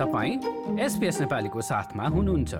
तपाईँ एसपिएस नेपालीको साथमा हुनुहुन्छ।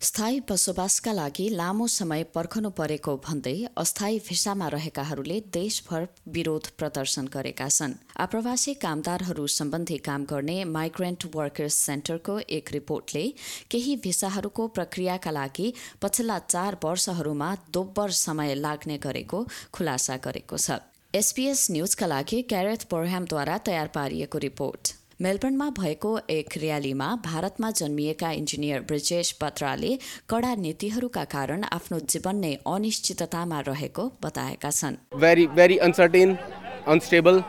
स्थायी बसोबासका लागि लामो समय पर्खनु परेको भन्दै अस्थायी भिसामा रहेकाहरूले देशभर विरोध प्रदर्शन गरेका छन्। आप्रवासी कामदारहरू सम्बन्धी काम गर्ने माइग्रेन्ट वर्कर्स सेन्टरको एक रिपोर्टले केही भिसाहरूको प्रक्रियाका लागि पछिल्ला चार वर्षहरूमा दोब्बर समय लाग्ने गरेको खुलासा गरेको छ। एसपीएस न्यूजका लागि क्यारेथ बोरह्यामद्वारा तयार पारिएको रिपोर्ट। मेलबर्नमा भएको एक र्यालीमा भारतमा जन्मिएका इन्जिनियर ब्रिजेश बत्राले कडा नीतिहरूका कारण आफ्नो जीवन नै अनिश्चिततामा रहेको बताएका छन् very very uncertain unstable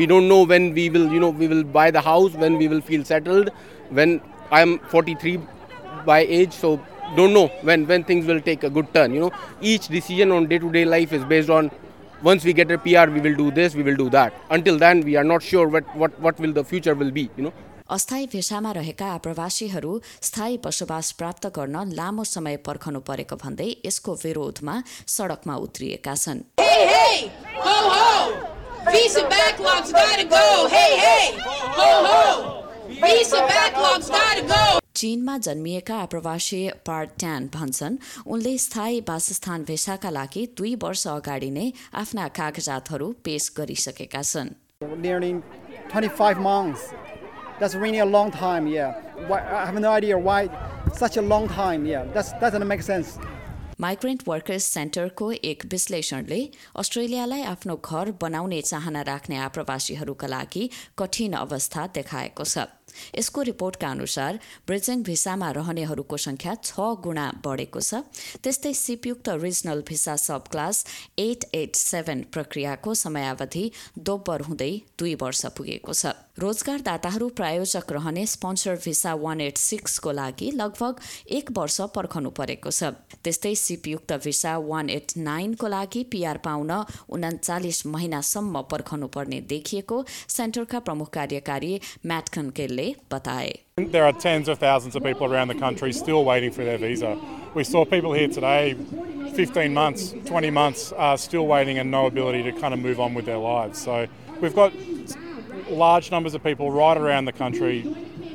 we don't know when we will you know we will buy the house when we will feel settled when i'm 43 by age so don't know when when things will take a good turn you know each decision on day to day life is based on once we get a pr we will do this we will do that until then we are not sure what what what will the future will be you know अस्थायी भेषामा रहेका आप्रवासीहरू स्थायी बसोबास प्राप्त गर्न लामो समय पर्खनु परेको भन्दै यसको विरोधमा सड़कमा उत्रिएका छन् Hey, hey, ho, ho. Visa backlogs gotta go. चीनमा जन्मिएका आप्रवासी पार्ट ट्यान भन्छन् उनले स्थायी वासस्थान भेषाका लागि दुई वर्ष अगाडि नै आफ्ना कागजातहरू पेश गरिसकेका छन् nearly 25 months. That's really a long time, yeah. I have no idea why such a long time, yeah. Migrant workers सेन्टरको एक विश्लेषणले अस्ट्रेलियालाई आफ्नो घर बनाउने चाहना राख्ने आप्रवासीहरूका लागि कठिन अवस्था देखाएको छ। यसको रिपोर्टका अनुसार ब्रिजिङ भिसामा रहनेहरूको संख्या छ गुणा बढेको छ। त्यस्तै सिपयुक्त regional visa subclass eight eight seven प्रक्रियाको समयावधि दोब्बर हुँदै दुई वर्ष पुगेको छ। रोजगारदाताहरू प्रायोजक रहने स्पोन्सर भिसा वान एट सिक्सको लागि लगभग एक वर्ष पर्खनु परेको छ त्यस्तै सिपयुक्त भिसा वान एट नाइनको लागि पिआर पाउन उन्चालिस महिनासम्म पर्खनु पर्ने देखिएको सेन्टरका प्रमुख कार्यकारी म्याट कन्केलले बताए There are tens of thousands of people around the country still waiting for their visa. We saw people here today, 15 months, 20 months, are still waiting and no ability to kind of move on with their lives. So we've got large numbers of people right around the country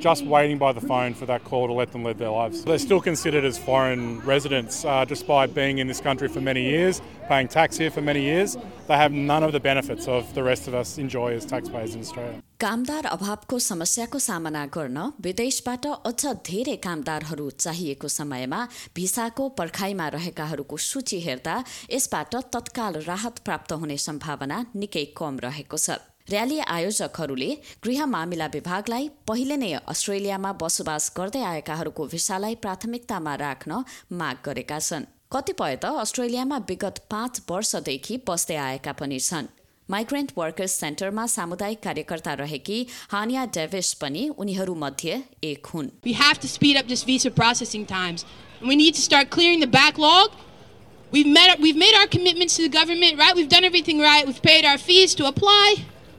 just waiting by the phone for that call to let them live their lives. They're still considered as foreign residents uh, despite being in this country for many years, paying tax here for many years. They have none of the benefits of the rest of us enjoy as taxpayers in Australia. कामदार अभावको समस्याको सामना गर्न विदेशबाट अझ धेरै कामदारहरू चाहिएको समयमा भिसाको पर्खाइमा रहेकाहरूको सूची हेर्दा यसबाट तत्काल राहत प्राप्त हुने सम्भावना निकै कम रहेको छ र्याली आयोजकहरूले गृह मामिला विभागलाई पहिले नै अस्ट्रेलियामा बसोबास गर्दै आएकाहरूको भिसालाई प्राथमिकतामा राख्न माग गरेका छन् कतिपय त अस्ट्रेलियामा विगत पाँच वर्षदेखि बस्दै आएका पनि छन् माइग्रेन्ट वर्कर्स सेन्टरमा सामुदायिक कार्यकर्ता रहेकी हानिया डेभिस पनि उनीहरूमध्ये एक हुन् We have to speed up this visa processing times. We need to start clearing the backlog. We've met we've made our commitments to the government, right? We've done everything right. We've paid our fees to apply.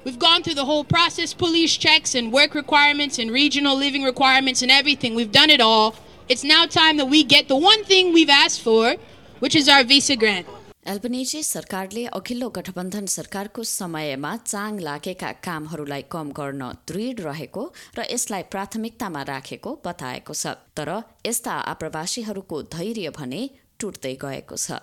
We've gone through the whole process, police checks and work requirements and regional living requirements and everything. We've done it all. It's now time that we get the one thing we've asked for, which is our visa grant. Albanese सरकारले अघिल्लो गठबन्धन सरकारको समयमा Chang लागेका कामहरूलाई कम गर्न दृढ रहेको र यसलाई प्राथमिकतामा राखेको बताएको छ तर यस्ता आप्रवासीहरूको धैर्य भने टुट्दै गएको छ